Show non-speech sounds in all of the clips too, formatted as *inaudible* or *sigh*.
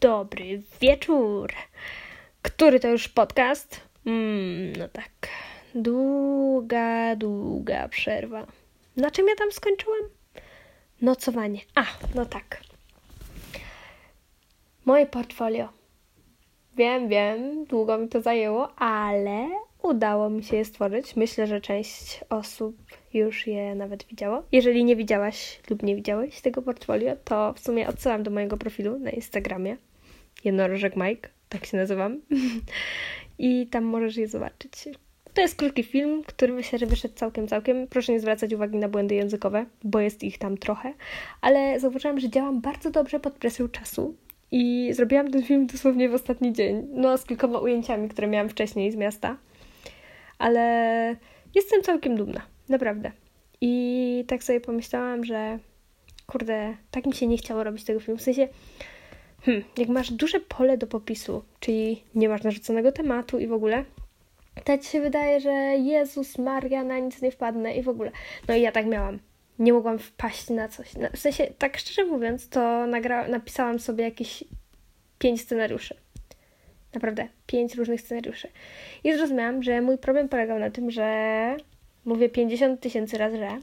dobry wieczór. Który to już podcast? Mm, no tak. Długa, długa przerwa. Na czym ja tam skończyłam? Nocowanie. A, no tak. Moje portfolio. Wiem, wiem, długo mi to zajęło, ale udało mi się je stworzyć. Myślę, że część osób już je nawet widziało. Jeżeli nie widziałaś lub nie widziałeś tego portfolio, to w sumie odsyłam do mojego profilu na Instagramie. Jednorożek Mike, tak się nazywam. *laughs* I tam możesz je zobaczyć. To jest krótki film, który myślę, że wyszedł całkiem, całkiem. Proszę nie zwracać uwagi na błędy językowe, bo jest ich tam trochę. Ale zauważyłam, że działam bardzo dobrze pod presją czasu. I zrobiłam ten film dosłownie w ostatni dzień. No, z kilkoma ujęciami, które miałam wcześniej z miasta. Ale jestem całkiem dumna. Naprawdę. I tak sobie pomyślałam, że kurde, tak mi się nie chciało robić tego filmu. W sensie, hmm, jak masz duże pole do popisu, czyli nie masz narzuconego tematu i w ogóle, to ci się wydaje, że Jezus Maria, na nic nie wpadnę i w ogóle. No i ja tak miałam. Nie mogłam wpaść na coś. W sensie, tak szczerze mówiąc, to nagra- napisałam sobie jakieś pięć scenariuszy. Naprawdę, pięć różnych scenariuszy. I zrozumiałam, że mój problem polegał na tym, że mówię 50 tysięcy razy, że *laughs*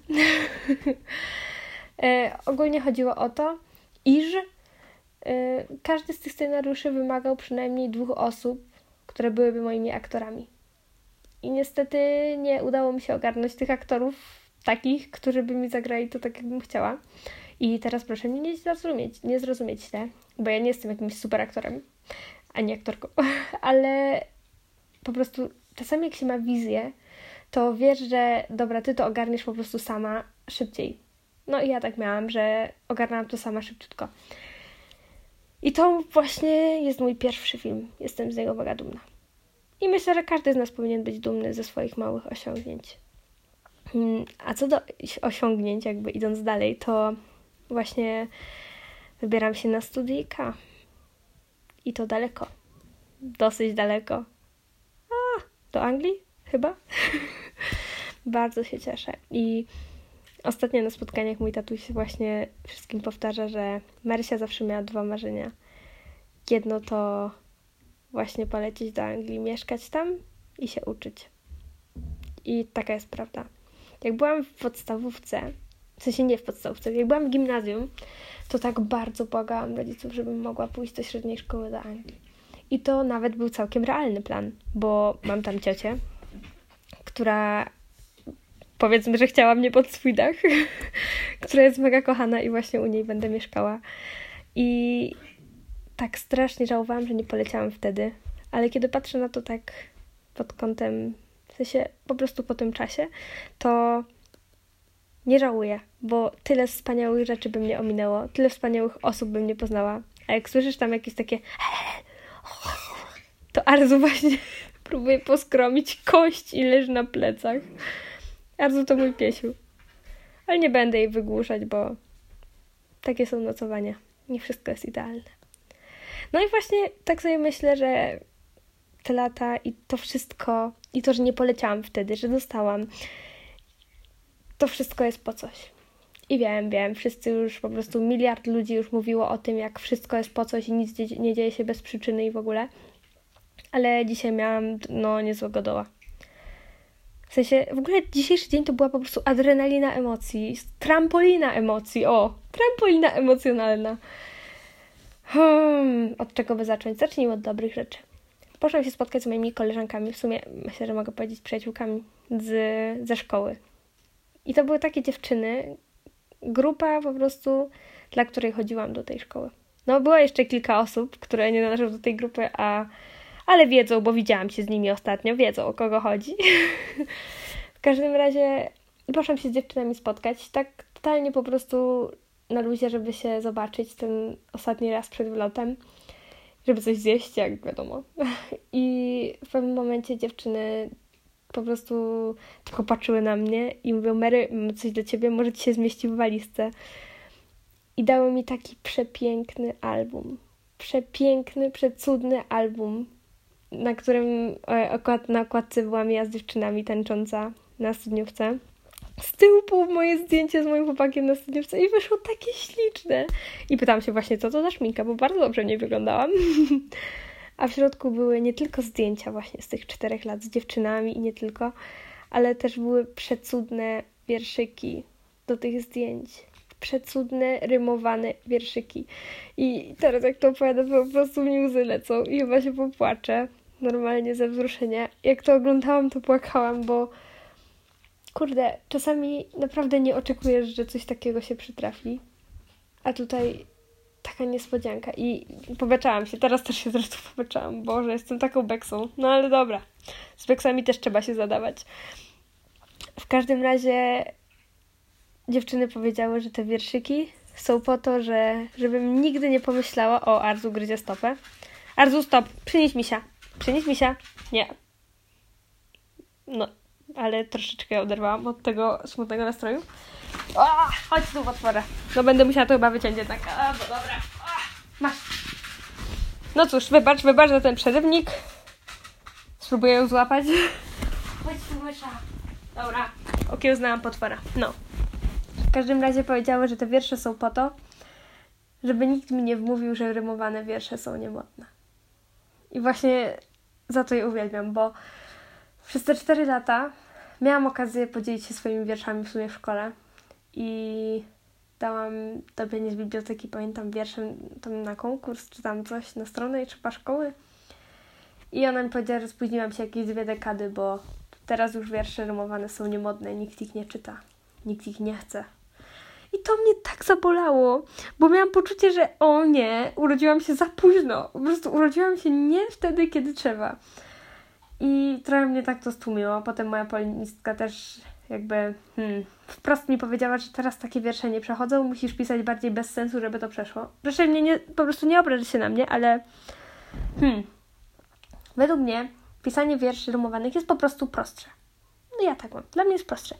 e, ogólnie chodziło o to, iż e, każdy z tych scenariuszy wymagał przynajmniej dwóch osób, które byłyby moimi aktorami. I niestety nie udało mi się ogarnąć tych aktorów takich, którzy by mi zagrali to tak, jakbym chciała. I teraz proszę mnie nie zrozumieć, nie zrozumieć źle, bo ja nie jestem jakimś super aktorem, ani aktorką, *laughs* ale po prostu czasami jak się ma wizję, to wiesz, że dobra, ty to ogarniesz po prostu sama szybciej. No i ja tak miałam, że ogarnęłam to sama szybciutko. I to właśnie jest mój pierwszy film. Jestem z niego mega dumna. I myślę, że każdy z nas powinien być dumny ze swoich małych osiągnięć. Mm, a co do osiągnięć, jakby idąc dalej, to właśnie wybieram się na studyjka. I to daleko. Dosyć daleko. A, do Anglii? Chyba. *laughs* Bardzo się cieszę. I ostatnio na spotkaniach mój tatuś właśnie wszystkim powtarza, że Marysia zawsze miała dwa marzenia. Jedno to właśnie polecieć do Anglii, mieszkać tam i się uczyć. I taka jest prawda. Jak byłam w podstawówce, w sensie nie w podstawówce, jak byłam w gimnazjum, to tak bardzo błagałam rodziców, żebym mogła pójść do średniej szkoły do Anglii. I to nawet był całkiem realny plan, bo mam tam ciocię, która powiedzmy, że chciała mnie pod swój dach, *laughs* która jest mega kochana i właśnie u niej będę mieszkała. I tak strasznie żałowałam, że nie poleciałam wtedy, ale kiedy patrzę na to tak pod kątem, w sensie po prostu po tym czasie, to nie żałuję, bo tyle wspaniałych rzeczy by mnie ominęło, tyle wspaniałych osób bym nie poznała. A jak słyszysz tam jakieś takie *laughs* to Arzu właśnie *laughs* próbuje poskromić kość i leży na plecach. Arzu to mój piesiu. Ale nie będę jej wygłuszać, bo takie są nocowania. Nie wszystko jest idealne. No i właśnie tak sobie myślę, że te lata i to wszystko, i to, że nie poleciałam wtedy, że dostałam, to wszystko jest po coś. I wiem, wiem, wszyscy już po prostu miliard ludzi już mówiło o tym, jak wszystko jest po coś i nic nie dzieje się bez przyczyny i w ogóle. Ale dzisiaj miałam no niezłego doła. W sensie, w ogóle dzisiejszy dzień to była po prostu adrenalina emocji, trampolina emocji, o, trampolina emocjonalna. Hmm, od czego by zacząć? Zacznijmy od dobrych rzeczy. Poszłam się spotkać z moimi koleżankami, w sumie myślę, że mogę powiedzieć przyjaciółkami z, ze szkoły. I to były takie dziewczyny, grupa po prostu, dla której chodziłam do tej szkoły. No, było jeszcze kilka osób, które nie należą do tej grupy, a ale wiedzą, bo widziałam się z nimi ostatnio, wiedzą o kogo chodzi. *laughs* w każdym razie poszłam się z dziewczynami spotkać, tak totalnie po prostu na luzie, żeby się zobaczyć ten ostatni raz przed wlotem, żeby coś zjeść, jak wiadomo. *laughs* I w pewnym momencie dziewczyny po prostu tylko patrzyły na mnie i mówią, Mary, mam coś dla ciebie, może ci się zmieści w walizce. I dały mi taki przepiękny album. Przepiękny, przecudny album, na którym e, na okładce byłam ja z dziewczynami tańcząca na studniówce. z tyłu było moje zdjęcie z moim chłopakiem na studiówce i wyszło takie śliczne. I pytałam się właśnie, co to za szminka, bo bardzo dobrze nie wyglądałam. *laughs* A w środku były nie tylko zdjęcia właśnie z tych czterech lat z dziewczynami i nie tylko, ale też były przecudne wierszyki do tych zdjęć. Przecudne, rymowane wierszyki. I teraz jak to opowiadam, po prostu mi łzy lecą i chyba się popłaczę. Normalnie ze wzruszenia. Jak to oglądałam, to płakałam, bo kurde, czasami naprawdę nie oczekujesz, że coś takiego się przytrafi. A tutaj taka niespodzianka. I pobeczałam się, teraz też się zresztą pobeczałam. Boże, jestem taką beksą. No ale dobra, z beksami też trzeba się zadawać. W każdym razie dziewczyny powiedziały, że te wierszyki są po to, że żebym nigdy nie pomyślała o Arzu gryzie stopę. Arzu, stop, przynieś misia. Przynieś misia. Nie. No, ale troszeczkę oderwałam od tego smutnego nastroju. O, chodź tu potworę. No będę musiała to chyba wyciąć jednak. A, no dobra. O, masz. No cóż, wybacz, wybacz za ten przerywnik. Spróbuję ją złapać. Chodź tu, mysza. Dobra, okiełznałam potwora. No. W każdym razie powiedziały, że te wiersze są po to, żeby nikt mi nie wmówił, że rymowane wiersze są niemodne. I właśnie za to je uwielbiam, bo przez te cztery lata miałam okazję podzielić się swoimi wierszami w sumie w szkole i dałam Tobianie z biblioteki, pamiętam, wierszem tam na konkurs, czy tam coś, na stronę i trzeba szkoły. I ona mi powiedziała, że spóźniłam się jakieś dwie dekady, bo teraz już wiersze rymowane są niemodne, nikt ich nie czyta, nikt ich nie chce. I to mnie tak zabolało, bo miałam poczucie, że o nie, urodziłam się za późno. Po prostu urodziłam się nie wtedy, kiedy trzeba. I trochę mnie tak to stłumiło. Potem moja polinistka też jakby hmm, wprost mi powiedziała, że teraz takie wiersze nie przechodzą, musisz pisać bardziej bez sensu, żeby to przeszło. Proszę mnie nie, po prostu nie obraź się na mnie, ale hmm, według mnie pisanie wierszy rymowanych jest po prostu prostsze. No ja tak mam. Dla mnie jest prostsze.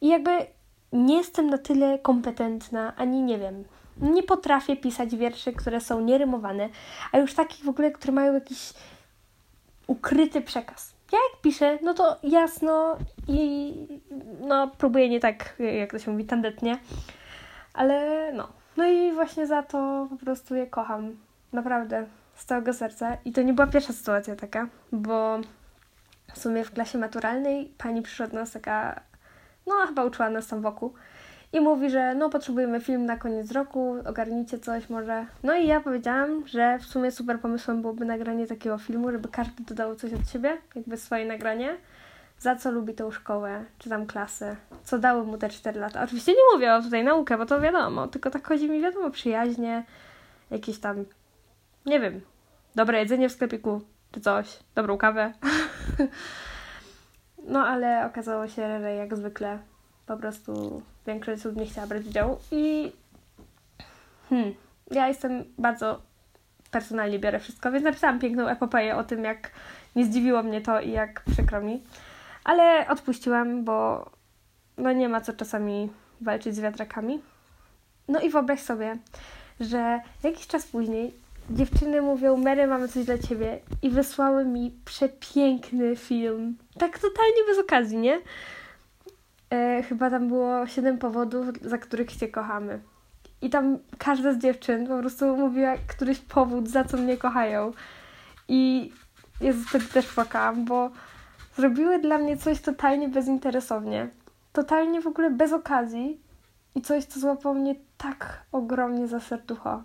I jakby nie jestem na tyle kompetentna, ani nie wiem, nie potrafię pisać wierszy, które są nierymowane, a już takich w ogóle, które mają jakiś ukryty przekaz. Ja jak piszę, no to jasno i no próbuję nie tak, jak to się mówi, tandetnie, ale no. No i właśnie za to po prostu je kocham. Naprawdę, z całego serca. I to nie była pierwsza sytuacja taka, bo w sumie w klasie maturalnej pani przyszła do nas taka, no chyba uczyła nas tam wokół i mówi, że no potrzebujemy film na koniec roku, ogarnijcie coś może. No i ja powiedziałam, że w sumie super pomysłem byłoby nagranie takiego filmu, żeby każdy dodał coś od siebie, jakby swoje nagranie, za co lubi tą szkołę, czy tam klasę, co dały mu te 4 lata. Oczywiście nie mówię o tutaj naukę, bo to wiadomo, tylko tak chodzi mi wiadomo przyjaźnie, jakieś tam, nie wiem, dobre jedzenie w sklepiku, czy coś, dobrą kawę. *laughs* no ale okazało się, że jak zwykle po prostu większość osób nie chciała brać udziału i hmm, ja jestem bardzo personalnie biorę wszystko, więc napisałam piękną epopeję o tym, jak nie zdziwiło mnie to i jak przykro mi. Ale odpuściłam, bo no nie ma co czasami walczyć z wiatrakami. No i wyobraź sobie, że jakiś czas później dziewczyny mówią, Mary, mamy coś dla ciebie i wysłały mi przepiękny film. Tak totalnie bez okazji, nie? E, chyba tam było siedem powodów, za których się kochamy. I tam każda z dziewczyn po prostu mówiła któryś powód, za co mnie kochają. I Jezu, wtedy też płakałam, bo zrobiły dla mnie coś totalnie bezinteresownie. Totalnie w ogóle bez okazji. I coś, co złapało mnie tak ogromnie za serducho.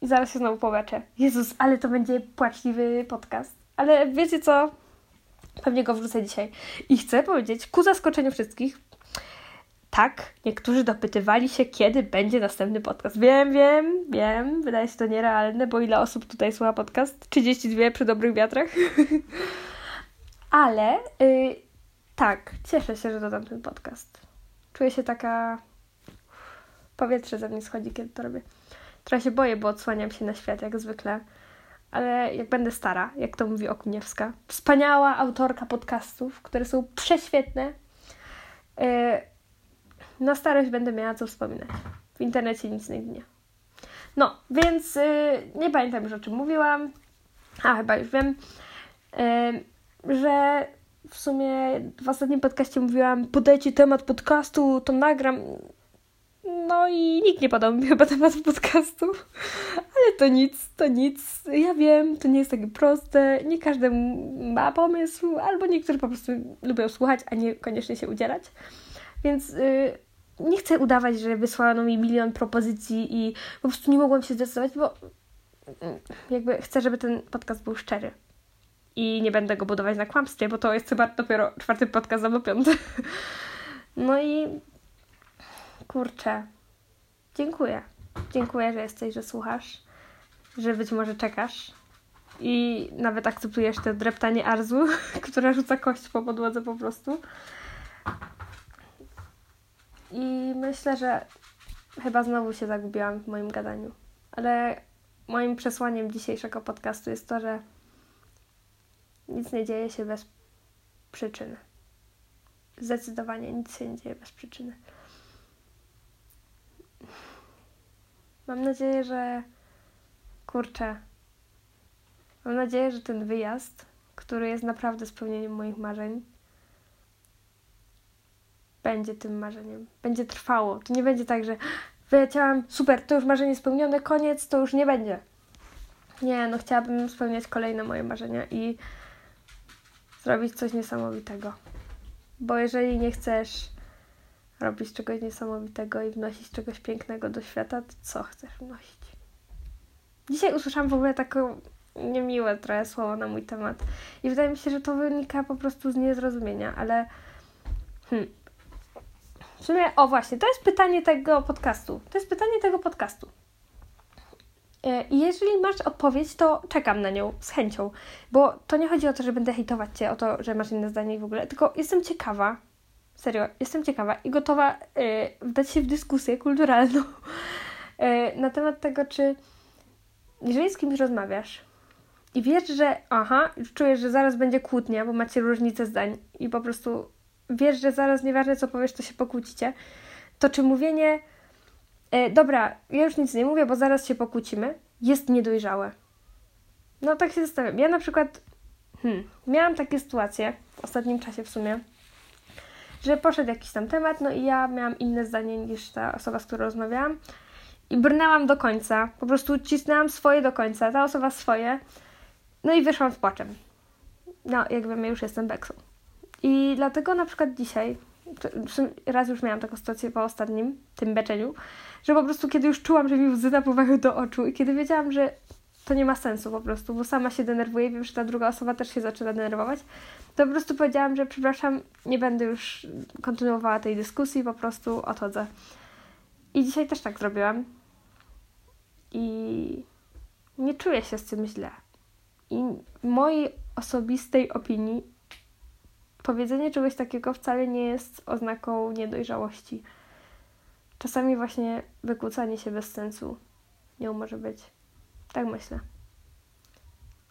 I zaraz się znowu połeczę. Jezus, ale to będzie płaczliwy podcast. Ale wiecie co? Pewnie go wrzucę dzisiaj. I chcę powiedzieć, ku zaskoczeniu wszystkich, tak, niektórzy dopytywali się, kiedy będzie następny podcast. Wiem, wiem, wiem, wydaje się to nierealne, bo ile osób tutaj słucha podcast? 32 przy dobrych wiatrach. *laughs* Ale yy, tak, cieszę się, że dodam ten podcast. Czuję się taka. Powietrze ze mnie schodzi, kiedy to robię. Trochę się boję, bo odsłaniam się na świat, jak zwykle ale jak będę stara, jak to mówi Okuniewska, wspaniała autorka podcastów, które są prześwietne, e, na starość będę miała co wspominać. W internecie nic nie ginie. No, więc e, nie pamiętam już o czym mówiłam, a chyba już wiem, e, że w sumie w ostatnim podcaście mówiłam, podajcie temat podcastu, to nagram. No i nikt nie podał mi chyba tematu podcastu, ale to nic, to nic. Ja wiem, to nie jest takie proste, nie każdy ma pomysł, albo niektórzy po prostu lubią słuchać, a nie koniecznie się udzielać. Więc yy, nie chcę udawać, że wysłano mi milion propozycji i po prostu nie mogłam się zdecydować, bo yy, jakby chcę, żeby ten podcast był szczery. I nie będę go budować na kłamstwie, bo to jest chyba dopiero czwarty podcast albo piąty. No i kurczę, dziękuję. Dziękuję, że jesteś, że słuchasz, że być może czekasz i nawet akceptujesz te dreptanie arzu, *laughs* która rzuca kość po podłodze po prostu. I myślę, że chyba znowu się zagubiłam w moim gadaniu. Ale moim przesłaniem dzisiejszego podcastu jest to, że nic nie dzieje się bez przyczyny. Zdecydowanie nic się nie dzieje bez przyczyny. Mam nadzieję, że kurczę. Mam nadzieję, że ten wyjazd, który jest naprawdę spełnieniem moich marzeń, będzie tym marzeniem. Będzie trwało. To nie będzie tak, że wyleciałam, super, to już marzenie spełnione, koniec, to już nie będzie. Nie, no chciałabym spełniać kolejne moje marzenia i zrobić coś niesamowitego. Bo jeżeli nie chcesz robić czegoś niesamowitego i wnosić czegoś pięknego do świata, to co chcesz wnosić? Dzisiaj usłyszałam w ogóle taką niemiłe trochę słowo na mój temat. I wydaje mi się, że to wynika po prostu z niezrozumienia, ale hmm. w sumie, o właśnie, to jest pytanie tego podcastu. To jest pytanie tego podcastu. E, I jeżeli masz odpowiedź, to czekam na nią z chęcią, bo to nie chodzi o to, że będę hejtować cię o to, że masz inne zdanie i w ogóle, tylko jestem ciekawa, serio, jestem ciekawa i gotowa y, wdać się w dyskusję kulturalną *laughs* y, na temat tego, czy jeżeli z kimś rozmawiasz i wiesz, że aha, czujesz, że zaraz będzie kłótnia, bo macie różnice zdań i po prostu wiesz, że zaraz nieważne co powiesz, to się pokłócicie, to czy mówienie e, dobra, ja już nic nie mówię, bo zaraz się pokłócimy, jest niedojrzałe. No tak się zastanawiam. Ja na przykład hmm, miałam takie sytuacje w ostatnim czasie w sumie, że poszedł jakiś tam temat, no i ja miałam inne zdanie niż ta osoba, z którą rozmawiałam i brnęłam do końca, po prostu cisnęłam swoje do końca, ta osoba swoje, no i wyszłam z płaczem. No, jak wiemy, już jestem beksą. I dlatego na przykład dzisiaj, raz już miałam taką sytuację po ostatnim, tym beczeniu, że po prostu kiedy już czułam, że mi łzy napływają do oczu i kiedy wiedziałam, że to nie ma sensu po prostu, bo sama się denerwuję, wiem, że ta druga osoba też się zaczyna denerwować, to po prostu powiedziałam, że przepraszam, nie będę już kontynuowała tej dyskusji, po prostu odchodzę. I dzisiaj też tak zrobiłam. I nie czuję się z tym źle. I w mojej osobistej opinii powiedzenie czegoś takiego wcale nie jest oznaką niedojrzałości. Czasami właśnie wykłócanie się bez sensu nie może być. Tak myślę.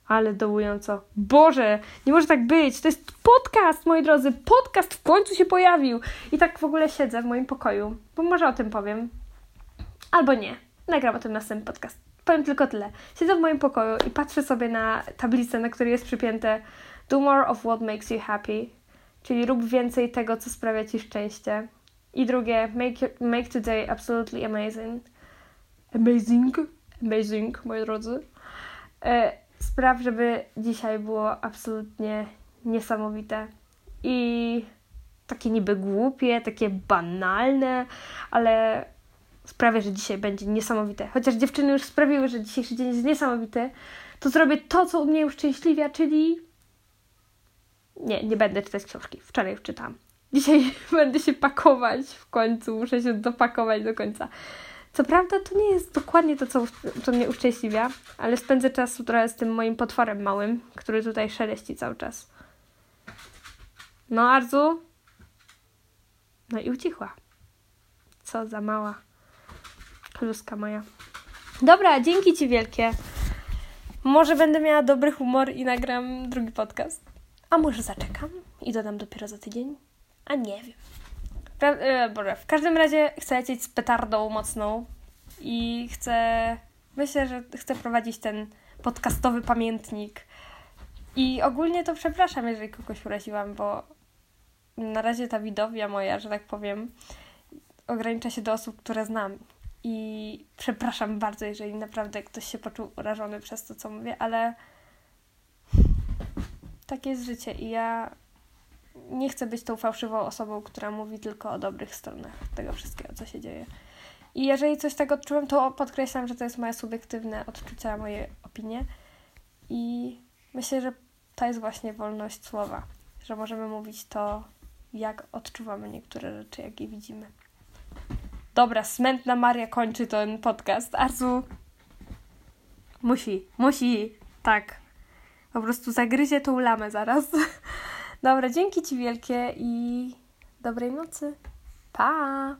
Ale dołująco. Boże, nie może tak być. To jest podcast, moi drodzy. Podcast w końcu się pojawił. I tak w ogóle siedzę w moim pokoju, bo może o tym powiem. Albo nie. Nagram o tym następny podcast. Powiem tylko tyle. Siedzę w moim pokoju i patrzę sobie na tablicę, na której jest przypięte Do more of what makes you happy, czyli rób więcej tego, co sprawia Ci szczęście. I drugie, make, make today absolutely amazing. Amazing, amazing, moi drodzy. E, spraw, żeby dzisiaj było absolutnie niesamowite. I takie niby głupie, takie banalne, ale sprawia, że dzisiaj będzie niesamowite. Chociaż dziewczyny już sprawiły, że dzisiejszy dzień jest niesamowity, to zrobię to, co mnie uszczęśliwia, czyli. Nie, nie będę czytać książki. Wczoraj już czytałam. Dzisiaj *laughs* będę się pakować w końcu, muszę się dopakować do końca. Co prawda to nie jest dokładnie to, co, co mnie uszczęśliwia, ale spędzę czas trochę z tym moim potworem małym, który tutaj szeleści cały czas. No, Arzu? No i ucichła. Co za mała kluska moja. Dobra, dzięki Ci wielkie. Może będę miała dobry humor i nagram drugi podcast. A może zaczekam i dodam dopiero za tydzień? A nie wiem. Pra- e, w każdym razie chcę lecieć z petardą mocną i chcę, myślę, że chcę prowadzić ten podcastowy pamiętnik I ogólnie to przepraszam, jeżeli kogoś uraziłam, bo na razie ta widownia moja, że tak powiem, ogranicza się do osób, które znam. I przepraszam bardzo, jeżeli naprawdę ktoś się poczuł urażony przez to, co mówię, ale takie jest życie i ja nie chcę być tą fałszywą osobą, która mówi tylko o dobrych stronach tego wszystkiego, co się dzieje. I jeżeli coś tak odczułem, to podkreślam, że to jest moje subiektywne odczucia, moje opinie. I myślę, że to jest właśnie wolność słowa, że możemy mówić to, jak odczuwamy niektóre rzeczy, jak je widzimy. Dobra, smętna Maria kończy ten podcast. Arzu musi, musi, tak. Po prostu zagryzie tą lamę zaraz. *laughs* Dobra, dzięki Ci wielkie i dobrej nocy. Pa!